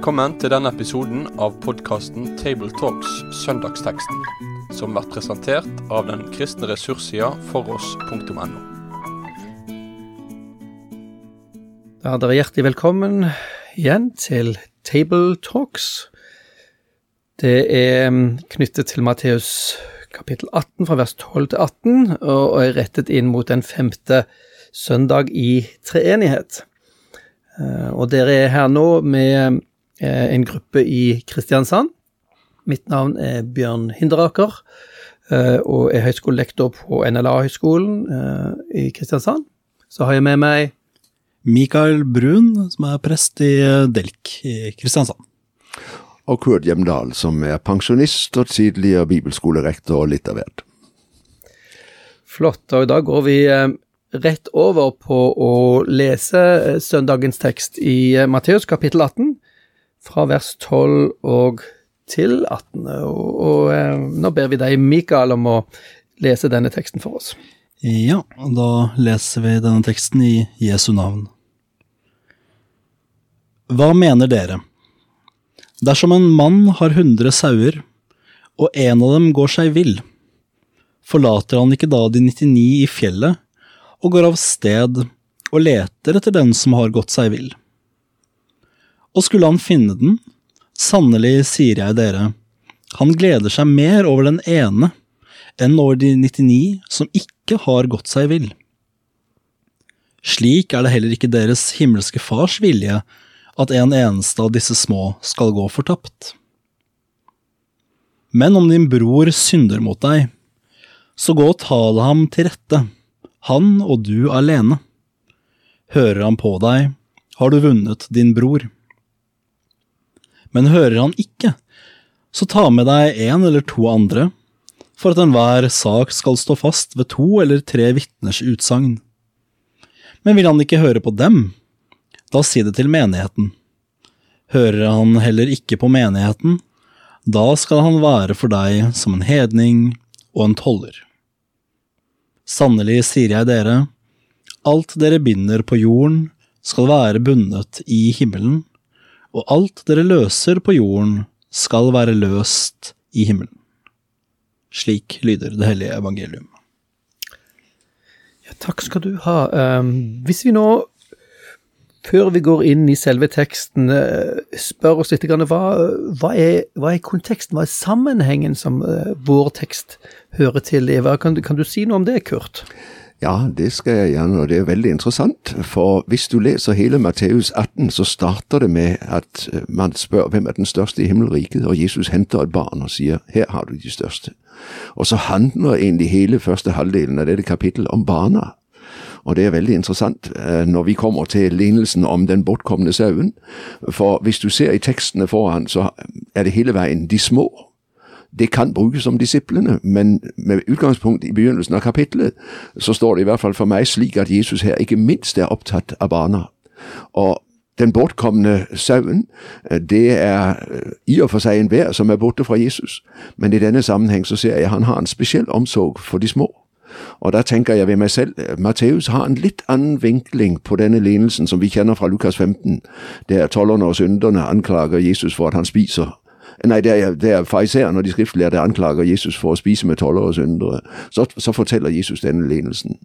Velkommen til denne episoden av podkasten Tabletalks Søndagsteksten, som blir presentert av den kristne ressurssida foross.no. Da er dere hjertelig velkommen igjen til Tabletalks. Det er mm, knyttet til Matteus kapittel 18 fra vers 12 til 18, og er rettet inn mot den femte søndag i treenighet. Eh, Og dere er her nå med eh, en gruppe i Kristiansand. Mitt navn er Bjørn Hinderaker, eh, og er høyskolelektor på NLA-høgskolen i Kristiansand. Så har jeg med meg Mikael Brun, som er prest i Delk i Kristiansand. og Kurt Hjemdal, som er pensjonist og tidligere bibelskolerektor og litt av hvert. Flott, og da går vi eh, rett over på å lese eh, søndagens tekst i eh, Matteus kapittel 18, fra vers 12 og til 18. Og, og eh, nå ber vi deg, Mikael, om å lese denne teksten for oss. Ja, og da leser vi denne teksten i Jesu navn. Hva mener dere? Dersom en mann har hundre sauer, og en av dem går seg vill, forlater han ikke da de 99 i fjellet og går av sted og leter etter den som har gått seg vill? Og skulle han finne den, sannelig sier jeg dere, han gleder seg mer over den ene enn over de 99 som ikke har gått seg vill. Slik er det heller ikke deres himmelske fars vilje at en eneste av disse små skal gå fortapt. Men om din bror synder mot deg, så gå og tale ham til rette, han og du alene. Hører han på deg, har du vunnet din bror. Men hører han ikke, så ta med deg en eller to andre, for at enhver sak skal stå fast ved to eller tre vitners utsagn. Men vil han ikke høre på dem, da si det til menigheten. Hører han heller ikke på menigheten, da skal han være for deg som en hedning og en toller. Sannelig sier jeg dere, alt dere binder på jorden skal være bundet i himmelen, og alt dere løser på jorden skal være løst i himmelen. Slik lyder det hellige evangelium. Ja, takk skal du ha. Um, hvis vi nå, før vi går inn i selve teksten, uh, spør oss litt, hva, hva, er, hva er konteksten, hva er sammenhengen som uh, vår tekst hører til i? Kan, kan du si noe om det, Kurt? Ja, det skal jeg gjerne, og det er veldig interessant. For hvis du leser hele Matteus 18, så starter det med at eh, man spør hvem er den største i himmelriket, og Jesus henter et barn og sier her har du de største. Og så handler egentlig hele første halvdelen av dette kapittelet om barna. Og det er veldig interessant eh, når vi kommer til lignelsen om den bortkomne sauen. For hvis du ser i tekstene foran, så er det hele veien de små. Det kan brukes om disiplene, men med utgangspunkt i begynnelsen av kapittelet, så står det i hvert fall for meg slik at Jesus her ikke minst er opptatt av barna. Og den bortkomne sauen, eh, det er eh, i og for seg enhver som er borte fra Jesus, men i denne sammenheng så ser jeg han har en spesiell omsorg for de små. Og da tenker jeg ved meg selv, eh, Matteus har en litt annen vinkling på denne lignelsen som vi kjenner fra Lukas 15, der tollerne og synderne anklager Jesus for at han spiser Nei, det er, det er fariseerne og de skriftlærde anklager Jesus for å spise med tollere og syndere. Så, så forteller Jesus denne lignelsen.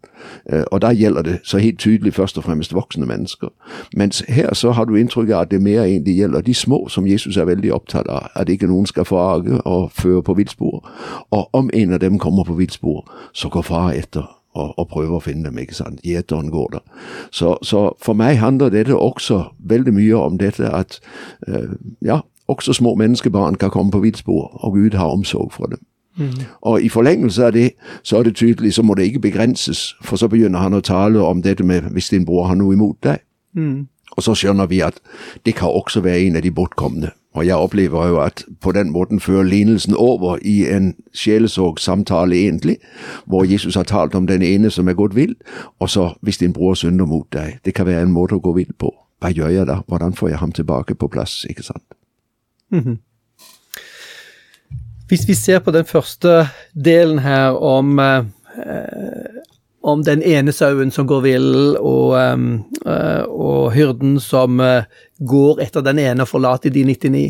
Eh, Og da gjelder det så helt tydelig først og fremst voksne mennesker. Mens her så har du inntrykk av at det mer egentlig gjelder de små, som Jesus er veldig opptatt av. At ikke noen skal forage og føre på villspor. Og om en av dem kommer på villspor, så går far etter og, og prøver å finne dem. ikke sant? Gjeteren går der. Så, så for meg handler dette også veldig mye om dette at eh, ja, også små menneskebarn kan komme på villspor, og Gud har omsorg for dem. Og i forlengelse av det, så er det tydelig, så må det ikke begrenses, for så begynner han å tale om dette med hvis din bror har noe imot deg. Og så skjønner vi at det kan også være en av de bortkomne. Og jeg opplever jo at på den måten fører lignelsen over i en sjelesorgsamtale egentlig, hvor Jesus har talt om den ene som er gått vill, og så hvis din bror synder mot deg. Det kan være en måte å gå vill på. Hva gjør jeg da? Hvordan får jeg ham tilbake på plass? ikke sant? Hvis vi ser på den første delen her om, eh, om den ene sauen som går vill, og, uh, og hyrden som eh, går etter den ene og forlater de 99.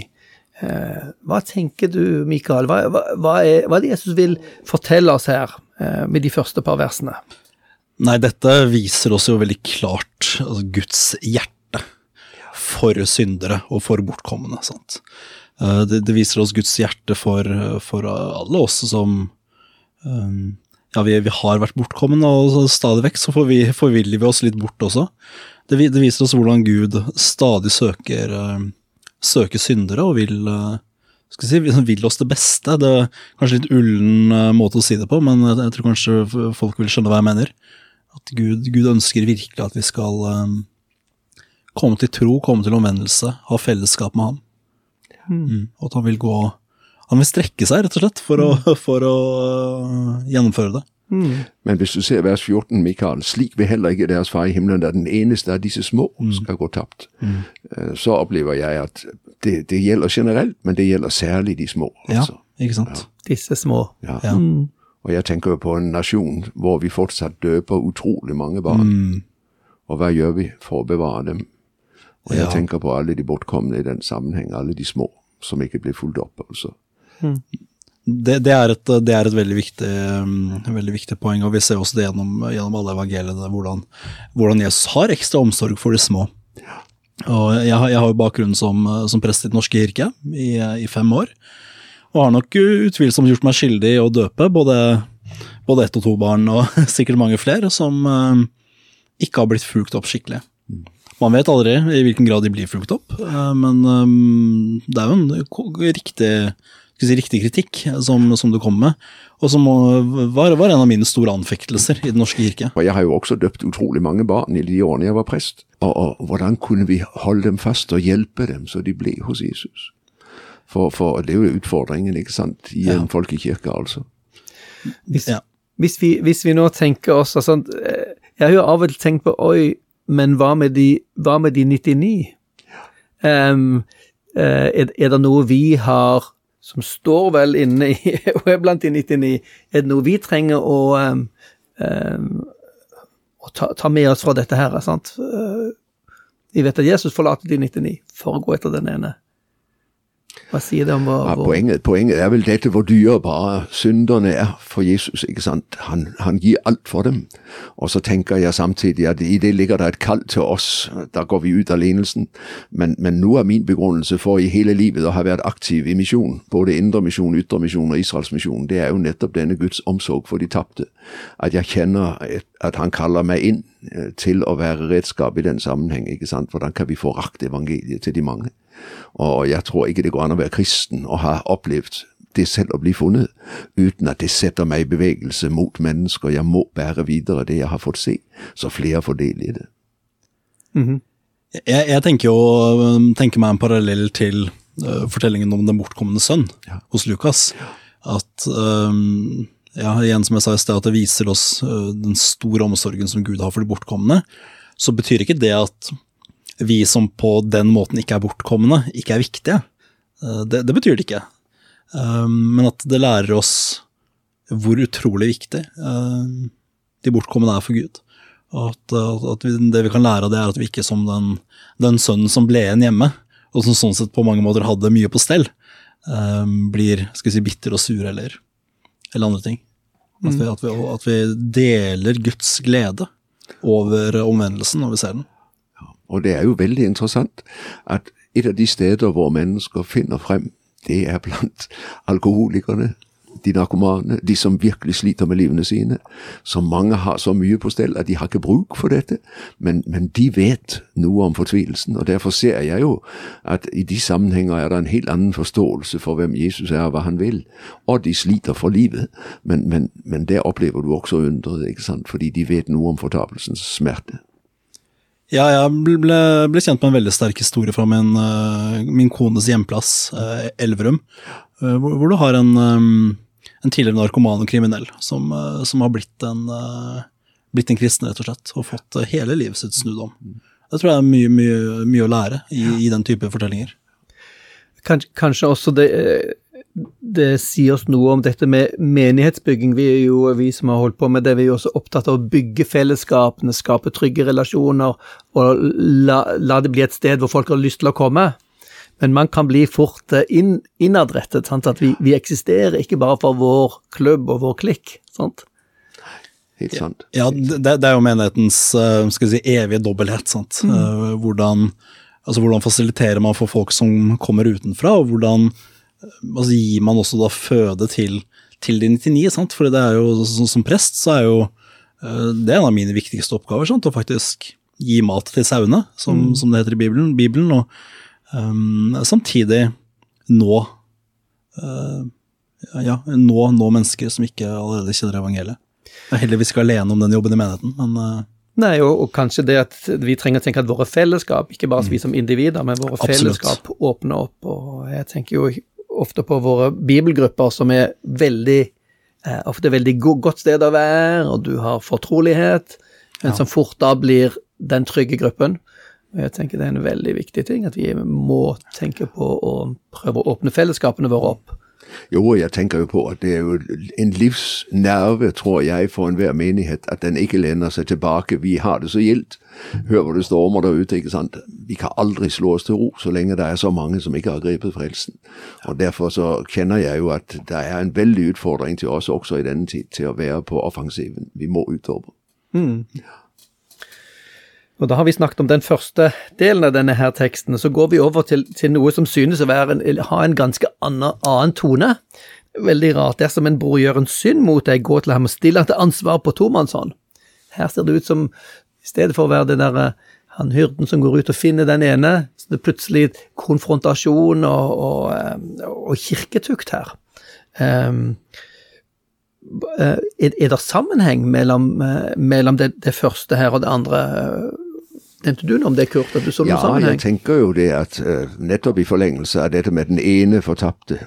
Uh, hva tenker du, Mikael? Hva, hva, er, hva er det Jesus vil fortelle oss her med de første par versene? Nei, dette viser oss jo veldig klart altså, Guds hjerte for syndere og for bortkomne. sant? Det, det, viser oss Guds hjerte for, for alle oss som um, ja, vi, vi, har vært bortkomne, og stadig vekk så forviller vi oss litt bort også. Det, det, viser oss hvordan Gud stadig søker, uh, søker syndere og vil, uh, si, vil, oss det beste. Det er kanskje litt ullen måte å si det på, men jeg, tror kanskje folk vil skjønne hva jeg mener. At Gud, Gud ønsker virkelig at vi skal komme til tro, komme til omvendelse, ha fellesskap med ham. Mm. Mm, og at han vil gå han vil strekke seg, rett og slett, for å, mm. for å uh, gjennomføre det. Mm. Men hvis du ser vers 14, Mikael, slik vil heller ikke deres far i himmelen, der den eneste av disse små mm. skal gå tapt. Mm. Uh, så opplever jeg at det, det, gjelder generelt, men det gjelder særlig de små. Altså. Ja, ikke sant. Ja. Disse små. Ja. ja. Mm. Og jeg tenker jo på en nasjon hvor vi fortsatt døper utrolig mange barn. Mm. Og hva gjør vi for å bevare dem? Og jeg tenker på alle de bortkomne i den sammenheng, alle de små som ikke blir fulgt opp. altså. Det, det, er et, det, er et, veldig viktig, um, veldig viktig poeng, og vi ser også det gjennom, gjennom alle evangeliene, hvordan, hvordan, Jesus har ekstra omsorg for de små. Og jeg, jeg har jo bakgrunn som, som, prest i Den norske kirke i, i, fem år, og har nok utvilsomt gjort meg skyldig i å døpe både, både ett og to barn, og sikkert mange flere, som uh, ikke har blitt fulgt opp skikkelig. Man vet aldri i hvilken grad de blir fulgt opp, uh, men um, det er jo en riktig si, riktig kritikk som, som, du kom med, og som var, var, en av mine store anfektelser i Den norske kirke. Og Jeg har jo også døpt utrolig mange barn i de årene jeg var prest. Og, og hvordan kunne vi holde dem fast og hjelpe dem så de ble hos Jesus? For, for det er jo utfordringen ikke sant, i en ja. folkekirke, altså. Hvis, ja. hvis, vi, hvis, vi, nå tenker oss altså, Jeg har jo av og til tenkt på oi, men hva med de, hva med de 99? Um, uh, er, er det noe vi har som står vel inne i og er blant de 99, er det noe vi trenger å, um, um, å ta, ta, med oss fra dette her. sant? Uh, vi vet at Jesus forlater de 99 for å gå etter den ene. Hva sier det om hvor, ja, poenget, poenget, er vel dette hvor dyrebare synderne er for Jesus. ikke sant? Han, han, gir alt for dem. Og så tenker jeg samtidig at i det ligger det et kall til oss. Da går vi ut av lignelsen. Men, men noe av min begrunnelse for i hele livet å ha vært aktiv i misjon, både indremisjon, ytremisjon og Israelsmisjon, det er jo nettopp denne Guds omsorg for de tapte. At jeg kjenner at han kaller meg inn eh, til å være redskap i den sammenheng. ikke sant? Hvordan kan vi få rakt evangeliet til de mange? Og jeg tror ikke det går an å være kristen og ha opplevd det selv å bli funnet, uten at det setter meg i bevegelse mot mennesker. Jeg må bære videre det jeg har fått se, så flere får del i det. Mm -hmm. jeg, jeg, tenker jo tenker meg en parallell til uh, fortellingen om den bortkomne sønn ja. hos Lukas. At um, ja, igjen som jeg sa i sted, at det viser oss uh, den store omsorgen som Gud har for de bortkomne. Så betyr ikke det at vi som på den måten ikke er bortkomne, ikke er viktige. Eh, det, det betyr det ikke. Eh, men at det lærer oss hvor utrolig viktig eh, de bortkomne er for Gud. Og at, at vi, det vi kan lære av det, er at vi ikke som den, den sønnen som ble igjen hjemme, og som sånn sett på mange måter hadde mye på stell, blir skal vi si, bitter og sur eller, eller andre ting. At vi, at, vi, at vi deler Guds glede over omvendelsen når vi ser den. Og det er jo veldig interessant at et av de steder hvor mennesker finner frem, det er blant alkoholikerne, de narkomane, de som virkelig sliter med livene sine. Så mange har så mye på stell at de har ikke bruk for dette, men, men, de vet noe om fortvilelsen. og Derfor ser jeg jo at i de sammenhenger er det en helt annen forståelse for hvem Jesus er og hva han vil. Og de sliter for livet, men, men, men der opplever du også undret, ikke sant? fordi de vet noe om fortapelsens smerte. Ja, jeg ble, ble, kjent med en veldig sterk historie fra min, uh, min kones hjemplass, uh, Elverum. Uh, hvor, hvor, du har en, en, tidligere narkoman og kriminell som, som har blitt en, blitt en, kristen, rett og slett. Og fått hele livet sitt snudd om. Det tror jeg er mye, mye, mye å lære i, i, den type fortellinger. Kanskje, kanskje også det det sier oss noe om dette med menighetsbygging. Vi er jo, vi som har holdt på med det, vi er jo også opptatt av å bygge fellesskapene, skape trygge relasjoner og la, la det bli et sted hvor folk har lyst til å komme. Men man kan bli fort eh, inn, innadrettet. Sant? At vi, vi, eksisterer ikke bare for vår klubb og vår klikk. Sant? Helt sant. Ja, det, det er jo menighetens eh, skal si, evige dobbelthet. Sant? Mm. Eh, hvordan, altså, hvordan fasiliterer man for folk som kommer utenfra, og hvordan altså, gir man også da føde til, til de 99? Sant? For det er jo, som, som prest så er jo det er en av mine viktigste oppgaver, sant? å faktisk gi mat til sauene, som, mm. som det heter i Bibelen. Bibelen og Um, samtidig nå uh, ja, nå, nå mennesker som ikke allerede kjenner evangeliet. Jeg er heldigvis ikke alene om den jobben i menigheten, men uh, Nei, og, og, kanskje det at vi trenger å tenke at våre fellesskap, ikke bare vi mm. som individer, men våre Absolutt. fellesskap åpner opp. Og jeg tenker jo ofte på våre bibelgrupper som er veldig eh, ofte veldig go godt sted å være, og du har fortrolighet, men ja. som fort da blir den trygge gruppen. Og jeg tenker det er en veldig viktig ting, at vi må tenke på å prøve å åpne fellesskapene våre opp. Jo, jeg tenker jo på at det er jo en livsnerve, tror jeg, for enhver menighet, at den ikke lener seg tilbake. Vi har det så gildt. Hør hvor det stormer der ute. ikke sant? Vi kan aldri slå oss til ro så lenge det er så mange som ikke har grepet frelsen. Og Derfor så kjenner jeg jo at det er en veldig utfordring til oss også i denne tid, til å være på offensiven. Vi må utover. Mm. Og Da har vi snakket om den første delen av denne her teksten. Så går vi over til, til noe som synes å en, ha en ganske annen, annen, tone. Veldig rart. Dersom en bror gjør en synd mot deg, gå til ham og still ham til ansvar på tomannshånd. Her ser det ut som, i stedet for å være det derre han hyrden som går ut og finner den ene, så det er plutselig konfrontasjon og, og, eh, og kirketukt her. Um, er, er det sammenheng mellom, eh, mellom det, det, første her og det andre? Nevnte du noe om det, Kurt? at du så noen ja, sammenheng? jeg tenker jo det at uh, nettopp i forlengelse av dette med den ene fortapte,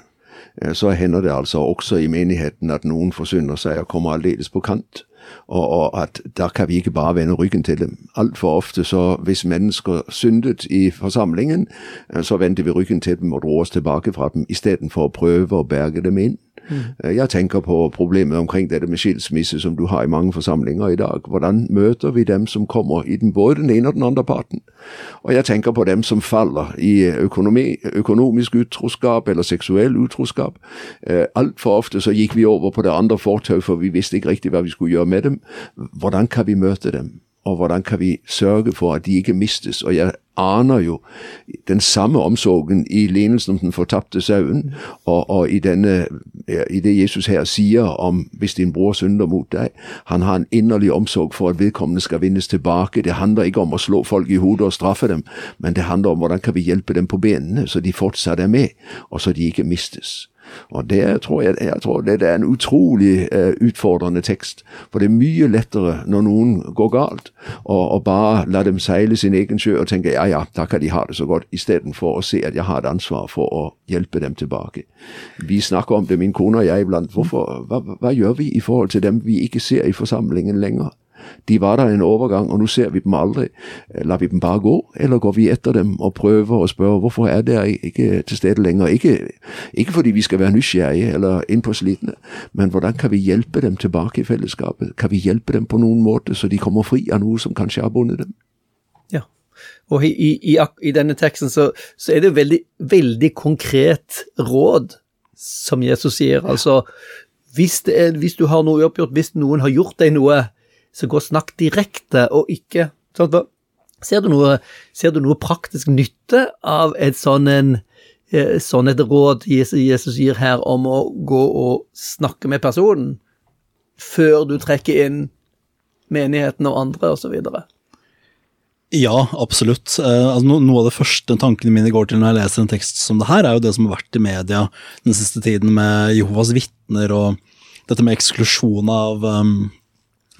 uh, så hender det altså også i menigheten at noen forsyner seg og kommer aldeles på kant. Og, og, at da kan vi ikke bare vende ryggen til dem. Altfor ofte så hvis mennesker syndet i forsamlingen, uh, så vendte vi ryggen til dem og dro oss tilbake fra dem, istedenfor å prøve å berge dem inn. Mm. Jeg tenker på problemet omkring dette med skilsmisse som du har i mange forsamlinger i dag. Hvordan møter vi dem som kommer i den, både den ene og den andre parten? Og jeg tenker på dem som faller i økonomi, økonomisk utroskap eller seksuell utroskap. Eh, Altfor ofte så gikk vi over på det andre fortau, for vi visste ikke riktig hva vi skulle gjøre med dem. Hvordan kan vi møte dem? Og hvordan kan vi sørge for at de ikke mistes. Og jeg aner jo den samme omsorgen i lignelsen om den fortapte sauen, og, og i, denne, i, det Jesus her sier om hvis din bror synder mot deg. Han har en inderlig omsorg for at vedkommende skal vinnes tilbake. Det handler ikke om å slå folk i hodet og straffe dem, men det handler om hvordan kan vi hjelpe dem på benene, så de fortsatt er med, og så de ikke mistes. Og det tror jeg, jeg tror det er en utrolig eh, utfordrende tekst. For det er mye lettere når noen går galt, og, bare la dem seile sin egen sjø og tenke ja ja, da kan de ha det så godt, istedenfor å se at jeg har et ansvar for å hjelpe dem tilbake. Vi snakker om det, min kone og jeg iblant. Hva, hva gjør vi i forhold til dem vi ikke ser i forsamlingen lenger? De var der en overgang, og nå ser vi dem aldri. Lar vi dem bare gå, eller går vi etter dem og prøver å spørre hvorfor er dere ikke til stede lenger? Ikke, ikke fordi vi skal være nysgjerrige eller innpåslitne, men hvordan kan vi hjelpe dem tilbake i fellesskapet? Kan vi hjelpe dem på noen måte, så de kommer fri av noe som kanskje har bundet dem? Ja, og i, i, i denne teksten så, så, er det veldig, veldig konkret råd som Jesus sier. Altså, hvis, er, hvis du har noe uoppgjort, hvis noen har gjort deg noe, så gå og snakk direkte, og ikke sånn, ser, du noe, ser, du noe, praktisk nytte av et sånn, en, eh, sånn et råd Jesus gir her om å gå og snakke med personen, før du trekker inn menigheten og andre, osv.? Ja, absolutt. Uh, altså, noe av det første tankene mine går til når jeg leser en tekst som det her, er jo det som har vært i media den siste tiden med Jehovas vitner og dette med eksklusjon av um,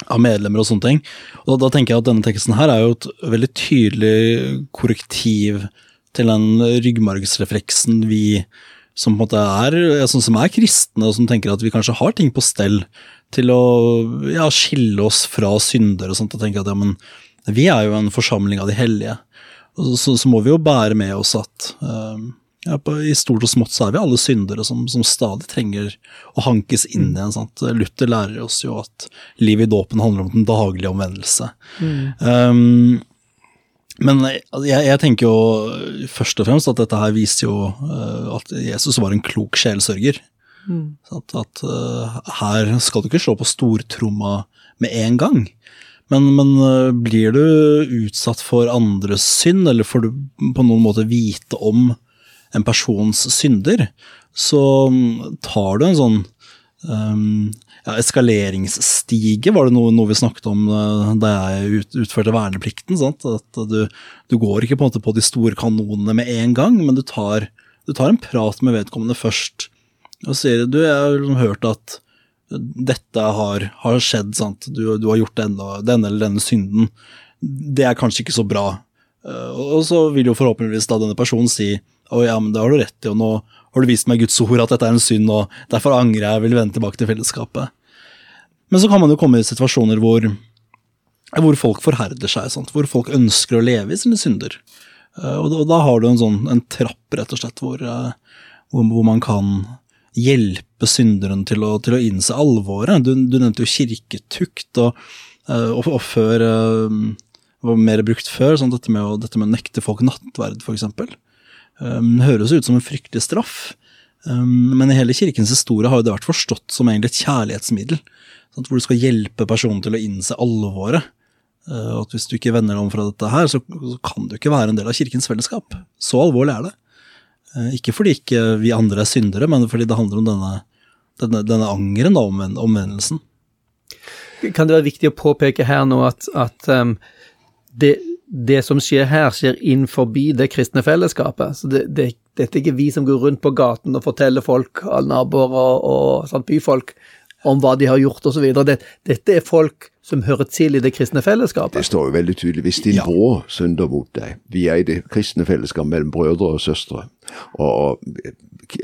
av medlemmer og sånne ting. Og da, da, tenker jeg at denne teksten her er jo et veldig tydelig korrektiv til den ryggmargsrefleksen vi som på en måte er, som er kristne, og som tenker at vi kanskje har ting på stell til å ja, skille oss fra synder og sånt, og tenker at ja, men vi er jo en forsamling av de hellige. Og så, så må vi jo bære med oss at uh, ja, på, I stort og smått så er vi alle syndere som, som stadig trenger å hankes inn igjen. sant? Luther lærer oss jo at livet i dåpen handler om den daglige omvendelse. Um, men jeg, jeg, tenker jo først og fremst at dette her viser jo uh, at Jesus var en klok sjelsørger. Mm. At, at uh, her skal du ikke slå på stortromma med en gang. Men, men uh, blir du utsatt for andres synd, eller får du på noen måte vite om en persons synder, så um, tar du en sånn um, ja, Eskaleringsstige var det noe, noe vi snakket om uh, da jeg ut, utførte verneplikten. Sant? At du, du, går ikke på, på de store kanonene med en gang, men du tar, du tar en prat med vedkommende først. Og sier du, jeg har liksom hørt at dette har, har skjedd? Du, du har gjort denne, denne, eller denne synden. Det er kanskje ikke så bra. Uh, og så vil jo forhåpentligvis da denne personen si å ja, men det har du rett i, og nå har du vist meg Guds ord at dette er en synd, og derfor angrer jeg, vil vende tilbake til fellesskapet. Men så kan man jo komme i situasjoner hvor, hvor folk forherder seg, sant? hvor folk ønsker å leve i sine synder. Eh, og da, og da har du en sånn en trapp, rett og slett, hvor, eh, hvor, hvor man kan hjelpe synderen til å, til å innse alvoret. Du, du, nevnte jo kirketukt, og, eh, og, og før var mer brukt før, sånn dette, med å, dette med å nekte folk nattverd, f.eks. Um, høres ut som en fryktelig straff, um, men i hele kirkens historie har det vært forstått som egentlig et kjærlighetsmiddel. Sant? Hvor du skal hjelpe personen til å innse alvoret. Uh, at hvis du ikke vender deg om fra dette her, så, så, kan du ikke være en del av kirkens fellesskap. Så alvorlig er det. Uh, ikke fordi ikke vi andre er syndere, men fordi det handler om denne, denne, denne angeren, da, omvendelsen. Kan det være viktig å påpeke her nå at, at um, det, det som skjer her, skjer inn forbi det kristne fellesskapet. Så det, det, Dette er ikke vi som går rundt på gaten og forteller folk, alle naboer og, og sånt, byfolk, om hva de har gjort osv. Det, dette er folk som hører til i det kristne fellesskapet. Det står jo veldig tydelig. Hvis din ja. bror synder mot deg Vi er i det kristne fellesskapet mellom brødre og søstre. Og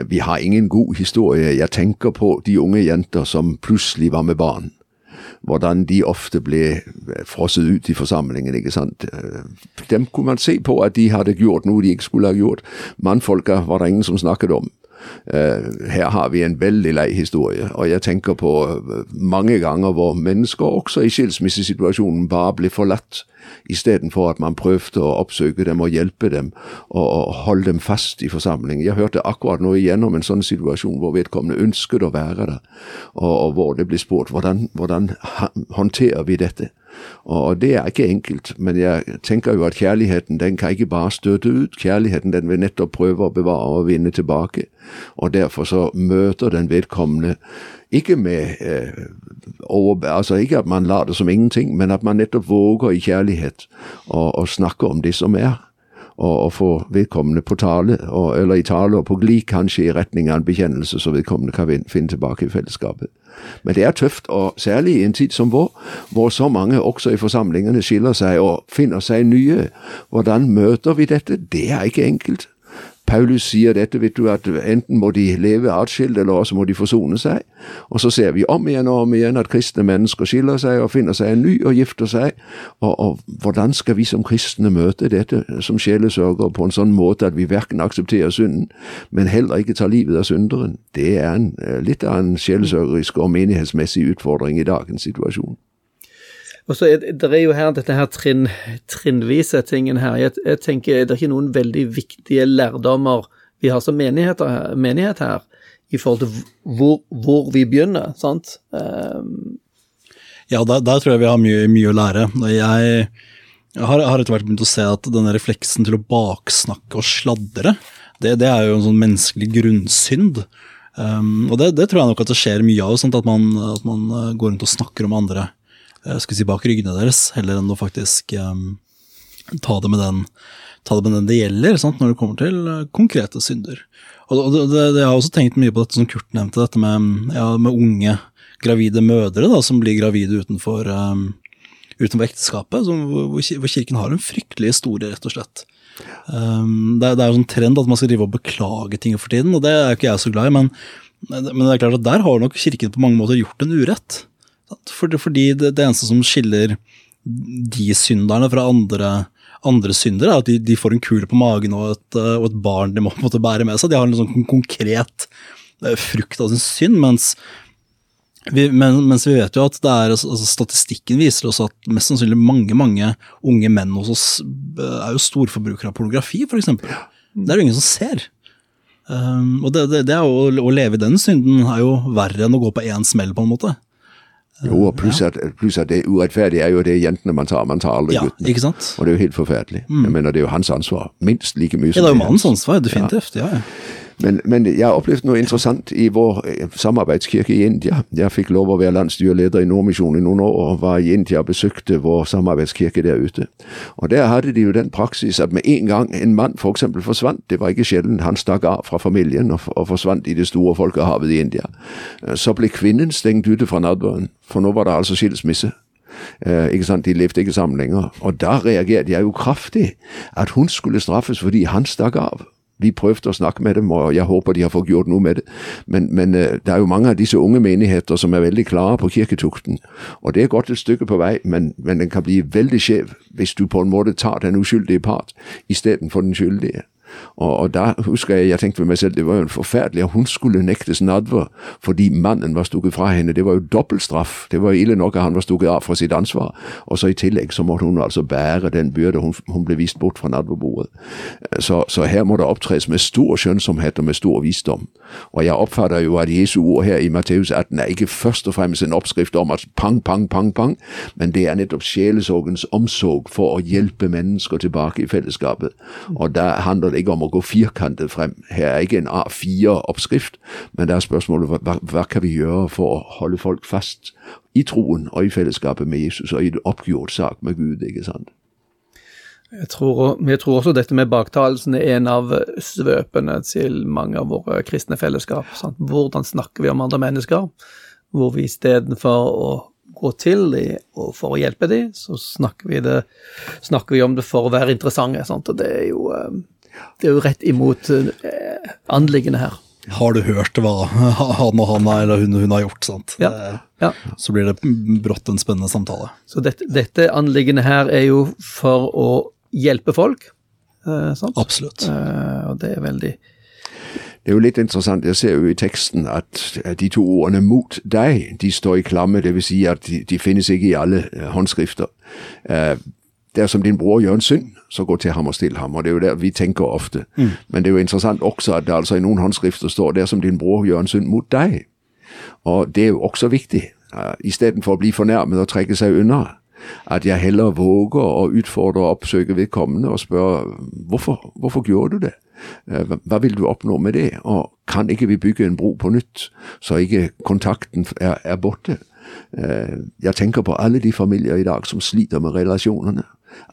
vi har ingen god historie. Jeg tenker på de unge jenter som plutselig var med barn hvordan de ofte ble frosset ut i forsamlingen. ikke sant? Dem kunne man se på at de hadde gjort noe de ikke skulle ha gjort. Mannfolka var det ingen som snakket om. Uh, her har vi en veldig lei historie, og jeg tenker på uh, mange ganger hvor mennesker også i skilsmissesituasjonen bare ble forlatt istedenfor at man prøvde å oppsøke dem og hjelpe dem og holde dem fast i forsamlingen. Jeg hørte akkurat nå igjennom en sånn situasjon hvor vedkommende ønsket å være der, og, og hvor det ble spurt hvordan, hvordan håndterer vi dette. Og det er ikke enkelt, men jeg tenker jo at kjærligheten den kan ikke bare støte ut. Kjærligheten den vil nettopp prøve å bevare og vinne tilbake. Og derfor så møter den vedkommende ikke med eh, over, altså ikke at man lar det som ingenting, men at man nettopp våger i kjærlighet å snakke om det som er og, og få vedkommende på tale, og, eller i tale og på glid kanskje i retning av en bekjennelse, så vedkommende kan finne tilbake i fellesskapet. Men det er tøft, og særlig i en tid som vår, hvor så mange også i forsamlingene skiller seg og finner seg nye. Hvordan møter vi dette? Det er ikke enkelt. Paulus sier dette, vet du, at enten må de leve atskilt, eller også må de forsone seg. Og så ser vi om igjen og om igjen at kristne mennesker skiller seg og finner seg en ny og gifter seg. Og, og hvordan skal vi som kristne møte dette som sjelesørgere på en sånn måte at vi verken aksepterer synden, men heller ikke tar livet av synderen? Det er en, litt av en sjelesørgerisk og menighetsmessig utfordring i dagens situasjon. Og så er det er jo her dette her trinn, trinnvise tingen her. Jeg, jeg, tenker det er ikke noen veldig viktige lærdommer vi har som menighet her, i forhold til hvor, hvor vi begynner, sant. Um, ja, der, der, tror jeg vi har mye, mye å lære. Jeg, jeg har, har, etter hvert begynt å se at denne refleksen til å baksnakke og sladre, det, det er jo en sånn menneskelig grunnsynd. Um, og det, det, tror jeg nok at det skjer mye av, sånn at man, at man går rundt og snakker om andre Eh, skal si, bak ryggene deres, heller enn å faktisk um, ta, det den, ta det med den det gjelder, sant, når det kommer til uh, konkrete synder. Og det, det, Jeg har også tenkt mye på dette som Kurt nevnte, dette med, ja, med unge gravide mødre da, som blir gravide utenfor, um, utenfor ekteskapet, som, hvor, hvor, kirken har en fryktelig historie, rett og slett. Um, det, det, er jo sånn trend at man skal drive og beklage ting for tiden, og det er ikke jeg så glad i, men, men det er klart at der har nok kirken på mange måter gjort en urett. Fordi det, det eneste som skiller de synderne fra andre, andre synder, er at de, de får en kule på magen og et, eh, og et barn de må på en måte bære med seg. De har en sånn konkret eh, frukt av sin synd, mens vi, men, mens vi vet jo at er, altså, statistikken viser oss at mest sannsynlig mange mange unge menn hos oss eh, er jo storforbrukere av pornografi, f.eks. Det er det ingen som ser. Um, og det, det, det er jo, å leve i den synden er jo verre enn å gå på én smell, på en måte. Jo, og pluss at, pluss at det urettferdige er jo det jentene man tar, man tar aldri Ja, guttene. ikke sant? Og det er jo helt forferdelig. Jeg mener, det er jo hans ansvar, minst like mye Ja, som det er jo mannens ansvar, definitivt. Ja, ja. Men, men jeg har opplevd noe interessant i vår eh, samarbeidskirke i India. Jeg fikk lov å være landsstyreleder i Nordmisjonen i noen år, og var i India og besøkte vår samarbeidskirke der ute. Og Der hadde de jo den praksis at med en gang en mann for eksempel forsvant, det var ikke sjelden han stakk av fra familien og, og forsvant i det store folkehavet i India, eh, så ble kvinnen stengt ute fra nadværen, for nå var det altså skilsmisse. Eh, ikke sant? De levde ikke sammen lenger. Og da reagerte jeg jo kraftig. At hun skulle straffes fordi han stakk av. Vi prøvde å snakke med dem, og jeg håper de har fått gjort noe med det. Men, men eh, det er jo mange av disse unge menigheter som er veldig klare på kirketukten. Og det er godt et stykke på vei, men, men den kan bli veldig skjev hvis du på en måte tar den uskyldige part istedenfor den skyldige. Og, og da husker jeg jeg tenkte ved meg selv det var jo forferdelig at hun skulle nektes nadver fordi mannen var stukket fra henne. Det var jo dobbeltstraff. Det var ille nok at han var stukket av fra sitt ansvar. Og så i tillegg så måtte hun altså bære den byrde. Hun, hun ble vist bort fra nadverbordet. Så, så her må det opptres med stor skjønnsomhet og med stor visdom. Og jeg oppfatter jo at Jesu ord her i Matteus 18 er ikke først og fremst en oppskrift om at pang, pang, pang, pang, men det er nettopp sjelesorgens omsorg for å hjelpe mennesker tilbake i fellesskapet. Og da handler det ikke om å gå firkantet frem. Her er ikke en A4-oppskrift, men det er spørsmålet hva, hva, kan vi gjøre for å holde folk fast i troen og i fellesskapet med Jesus og i en oppgjort sak med Gud, ikke sant? Jeg tror, jeg tror også dette med baktalelsen er en av svøpene til mange av våre kristne fellesskap. Sant? Hvordan snakker vi om andre mennesker? Hvor vi istedenfor å gå til dem og for å hjelpe dem, så snakker vi, det, snakker vi om det for å være interessante. Sant? Og det er jo, eh, det er jo rett imot eh, anliggende her. Har du hørt hva han og han eller hun, hun har gjort? sant? Ja, ja. Så blir det brått en spennende samtale. Så dette, dette anliggende her er jo for å hjelpe folk. Eh, sant? Absolutt. Eh, og det er veldig Det er jo litt interessant, jeg ser jo i teksten at de to ordene 'mot deg' de står i klamme, det vil si at de, de finnes ikke i alle eh, håndskrifter. Dersom din bror gjør en synd, så gå til ham og still ham. og Det er jo der vi tenker ofte. Men det er jo interessant også at det altså i noen håndskrifter står 'dersom din bror gjør en synd mot deg'. Og det er jo også viktig, istedenfor å bli fornærmet og trekke seg unna, at jeg heller våger å utfordre og oppsøke vedkommende og spørre hvorfor, hvorfor gjorde du det? Eh, hva- vil du oppnå med det? Og kan ikke vi bygge en bro på nytt, så ikke kontakten er, er borte? Eh, Jeg tenker på alle de familier i dag som sliter med relasjonene.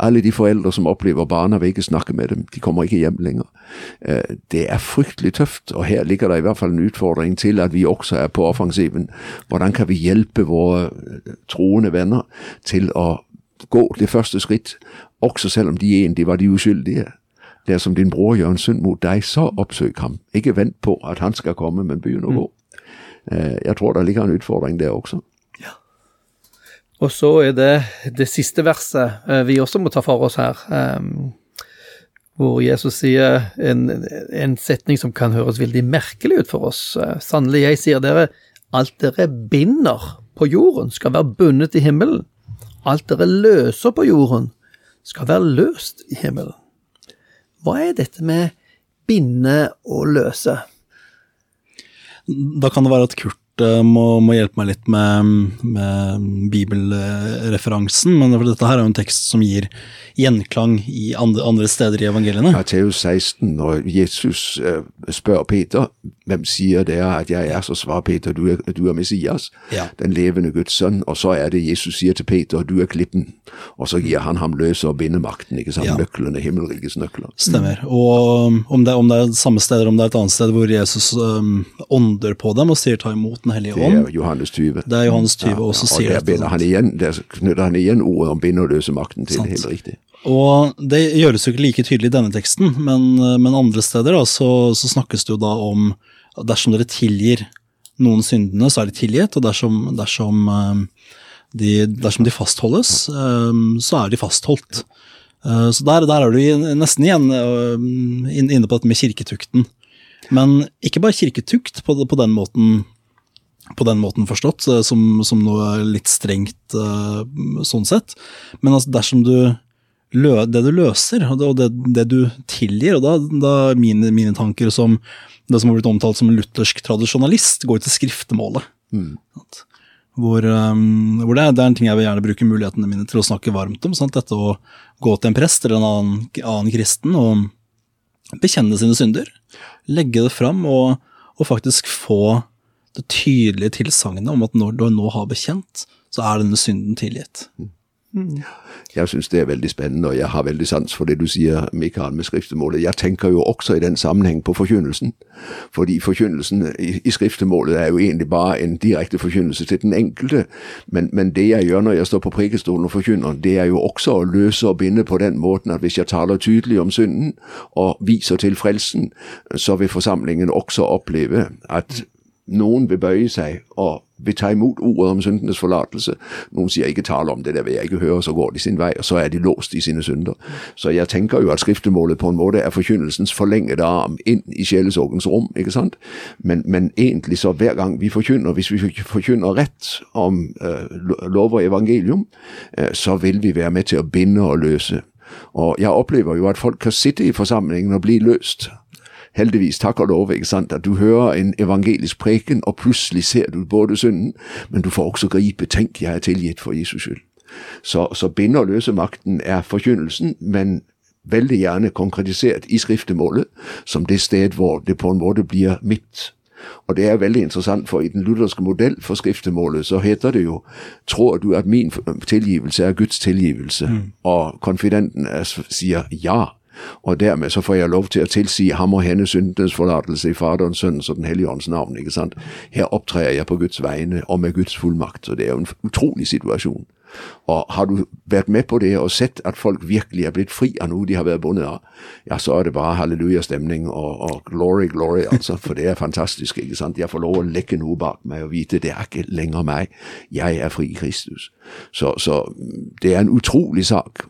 Alle de foreldre som opplever barna vil ikke snakke med dem, de kommer ikke hjem lenger. Eh, Det er fryktelig tøft, og her ligger det i hvert fall en utfordring til at vi også er på offensiven. Hvordan kan vi hjelpe våre eh, troende venner til å gå det første skritt, også selv om de egentlig var de uskyldige? Dersom din bror gjør en synd mot deg, så oppsøk ham. Ikke vent på at han skal komme, men begynn å gå. Eh, Jeg tror det ligger en utfordring der også. Og så er det det siste verset eh, vi også må ta for oss her, eh, hvor Jesus sier en, en setning som kan høres veldig merkelig ut for oss. Eh, Sannelig, jeg sier dere, alt dere binder på jorden, skal være bundet i himmelen. Alt dere løser på jorden, skal være løst i himmelen. Hva er dette med binde og løse? Da kan det være at Kurt må, må hjelpe meg litt med, med bibelreferansen, men for dette her er jo en tekst som gir gjenklang i andre, andre steder i evangeliene. Matteus 16, når Jesus eh, spør Peter, hvem sier dere at jeg er, så svarer Peter, du er, du er Messias, Ja. den levende Guds sønn. Og så er det Jesus sier til Peter, du er klippen. Og så gir han ham løse og bindemakten, ikke sant? Ja. Nøklene, himmelrikets nøkler. Stemmer. Og om det, om det er samme sted eller om det er et annet sted hvor Jesus um, ånder på dem og sier ta imot Den hellige Det er Johannes 20. Det er Johannes 20 også og sier der, han igjen, der knytter han igjen ordet om bind og løse makten til. Sant. Helt riktig. Og det gjøres jo ikke like tydelig i denne teksten, men, men andre steder da, så, så snakkes det jo da om dersom dere tilgir noen syndene, så er de tilgitt, og dersom, dersom, um, de, dersom de fastholdes, um, så er de fastholdt. Eh, så der, der er du nesten igjen eh, inne på dette med kirketukten. Men ikke bare kirketukt på, på den måten på den måten forstått, eh, som, som noe litt strengt eh, sånn sett. Men altså dersom du det du løser, og det, det, du tilgir, og da, da mine, mine tanker som det som har blitt omtalt som en luthersk tradisjonalist, går til skriftemålet. Sant? Hvor, um, hvor det, det er en ting jeg vil gjerne bruke mulighetene mine til å snakke varmt om. Sant? Dette å gå til en prest eller en annen, annen kristen og bekjenne sine synder. Legge det fram og, og faktisk få det tydelige tilsagnet om at når du nå har bekjent, så er denne synden tilgitt. Jeg syns det er veldig spennende, og jeg har veldig sans for det du sier, Mikael, med skriftemålet. Jeg tenker jo også i den sammenheng på forkynnelsen. Fordi forkynnelsen i, i skriftemålet er jo egentlig bare en direkte forkynnelse til den enkelte. Men, men det jeg gjør når jeg står på prekestolen og forkynner, det er jo også å løse og binde på den måten at hvis jeg taler tydelig om synden og viser til frelsen, så vil forsamlingen også oppleve at noen vil bøye seg og vil ta imot ordet om syndenes forlatelse. Noen sier ikke tale om det, det vil jeg ikke høre, så går de sin vei, og så er de låst i sine synder. Så jeg tenker jo at skriftemålet på en måte er forkynnelsens forlengede arm inn i sjelesorgens rom, ikke sant? Men, men egentlig så hver gang vi forkynner, hvis vi forkynner rett om uh, lov og evangelium, uh, så vil vi være med til å binde og løse. Og jeg opplever jo at folk kan sitte i forsamlingen og bli løst heldigvis, takk og lov, ikke sant, at du hører en evangelisk preken, og plutselig ser du både synden, men du får også gripe, tenk, jeg er tilgitt for Jesus skyld. Så, så binde- og løsemakten er forkynnelsen, men veldig gjerne konkretisert i skriftemålet, som det sted hvor det på en måte blir mitt. Og det er veldig interessant, for i den lutherske modell for skriftemålet så heter det jo Tror du at min tilgivelse er Guds tilgivelse? Mm. Og konfidenten er, sier ja. Og dermed så får jeg lov til å tilsi ham og henne syndenes forlatelse i Faderens, Sønnens og Den hellige ånds navn. ikke sant? Her opptrer jeg på Guds vegne og med Guds fullmakt. Så det er jo en utrolig situasjon. Og har du vært med på det og sett at folk virkelig er blitt fri av noe de har vært bundet av, ja, så er det bare hallelujastemning og, og glory, glory, altså. For det er fantastisk, ikke sant. Jeg får lov å legge noe bak meg og vite det er ikke lenger meg. Jeg er fri i Kristus. Så, så det er en utrolig sak.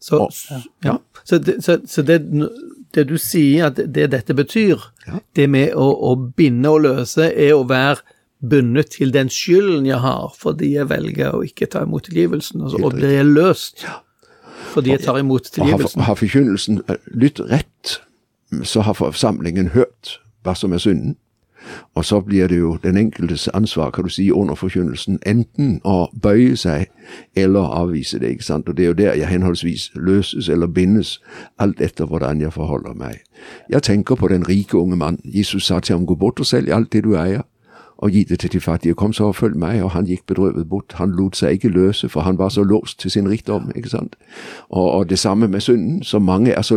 Så, Og- ja. så, det, så, så det, det du sier at det dette betyr, Ja. det med å, å binde og løse, er å være bundet til den skylden jeg har, fordi jeg velger å ikke ta imot tilgivelsen, altså, og blir jeg løst fordi jeg tar imot Og har, tilgivelsen. har forkynnelsen lytt rett, så har forsamlingen hørt hva som er synden. Og så blir det jo den enkeltes ansvar, kan du si, under forkynnelsen, enten å bøye seg eller avvise det. ikke sant? Og det er jo der jeg henholdsvis løses eller bindes, alt etter hvordan jeg forholder meg. Jeg tenker på den rike unge mann. Jesus sa til ham, gå bort og selg alt det du eier, og gi det til de fattige. Kom så og følg meg. Og han gikk bedrøvet bort. Han lot seg ikke løse, for han var så låst til sin rikdom. ikke sant? Og, og det samme med synden. Så mange er så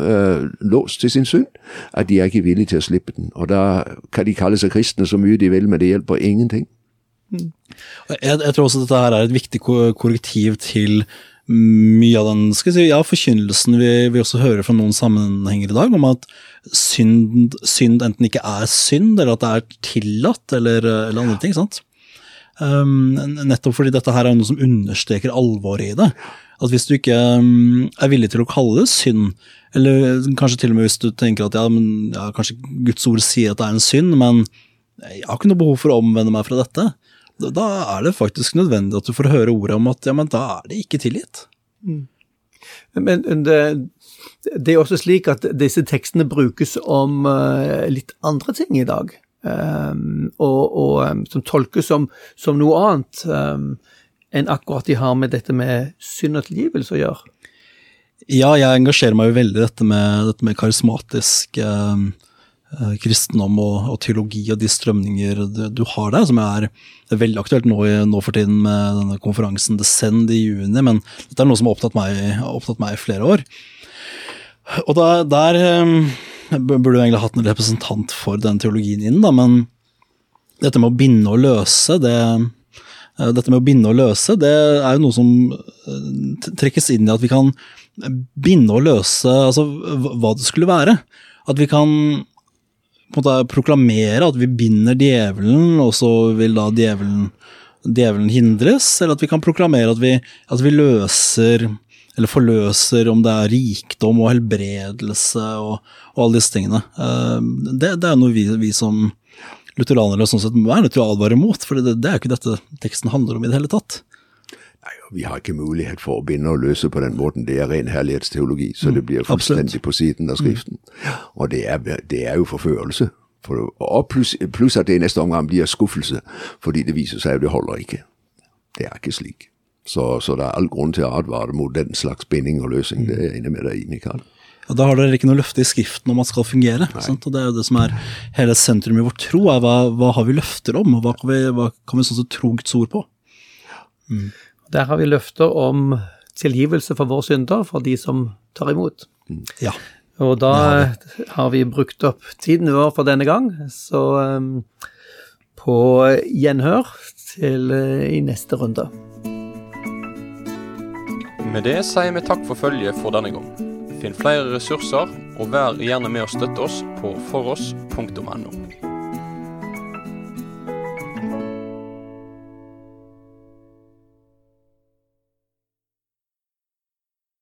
øh, låst til sin synd at de er ikke villige til å slippe den. Og da kan de kalle seg kristne så mye de vil, men det hjelper ingenting. Jeg, jeg tror også dette her er et viktig korrektiv til mye av den skal jeg si, ja, forkynnelsen vi, vi også hører fra noen sammenhenger i dag, om at synd, synd enten ikke er synd, eller at det er tillatt, eller, eller andre ting. sant? Um, nettopp fordi dette her er noe som understreker alvoret i det. At hvis du ikke um, er villig til å kalle det synd, eller kanskje til og med hvis du tenker at ja, men, ja, kanskje Guds ord sier at det er en synd, men jeg har ikke noe behov for å omvende meg fra dette, da, er det faktisk nødvendig at du får høre ordet om at ja, men da er det ikke tilgitt. Men det, det er også slik at disse tekstene brukes om eh, litt andre ting i dag. Um, og, og um, som tolkes som, som noe annet um, enn akkurat de har med dette med synd og tilgivelse å gjøre. Ja, jeg engasjerer meg jo veldig i dette med, dette med karismatisk eh, kristendom og, og teologi og de strømninger du, har der, som er, veldig aktuelt nå, nå for tiden med denne konferansen Descend i juni, men dette er noe som har opptatt meg, opptatt meg i flere år. Og da, der eh, burde du egentlig hatt en representant for den teologien inn, da, men dette med å binde og løse, det eh, dette med å binde og løse, det er jo noe som eh, trekkes inn i at vi kan binde og løse altså, hva det skulle være. At vi kan på en måte proklamere at vi binder djevelen, og så vil da djevelen, djevelen hindres, eller at vi kan proklamere at vi, at vi løser eller forløser, om det er rikdom og helbredelse og, og alle disse tingene. Eh, det, det er noe vi, vi som lutheranere sånn sett er nødt til å advare mot, for det, det er jo ikke dette teksten handler om i det hele tatt. Vi har ikke mulighet for å binde og løse på den måten. Det er ren herlighetsteologi, så det blir fullstendig på siden av Skriften. Og det er, det er jo forførelse. For, og pluss plus at det i neste omgang blir skuffelse, fordi det viser seg at det holder ikke. Det er ikke slik. Så, så det er all grunn til å advare mot den slags binding og løsning. Det er jeg enig med deg i, Mikael. Ja, da har dere ikke noe løfte i Skriften om at skal fungere. Og Det er jo det som er hele sentrum i vår tro. er Hva, hva har vi løfter om, og hva kan vi, hva kan vi sånn sett tro Guds ord på? Der har vi løfter om tilgivelse for våre synder for de som tar imot. Ja. Og da har vi brukt opp tiden vår for denne gang, så um, på gjenhør til uh, i neste runde. Med det sier vi takk for følget for denne gang. Finn flere ressurser, og vær gjerne med å støtte oss på foross.no.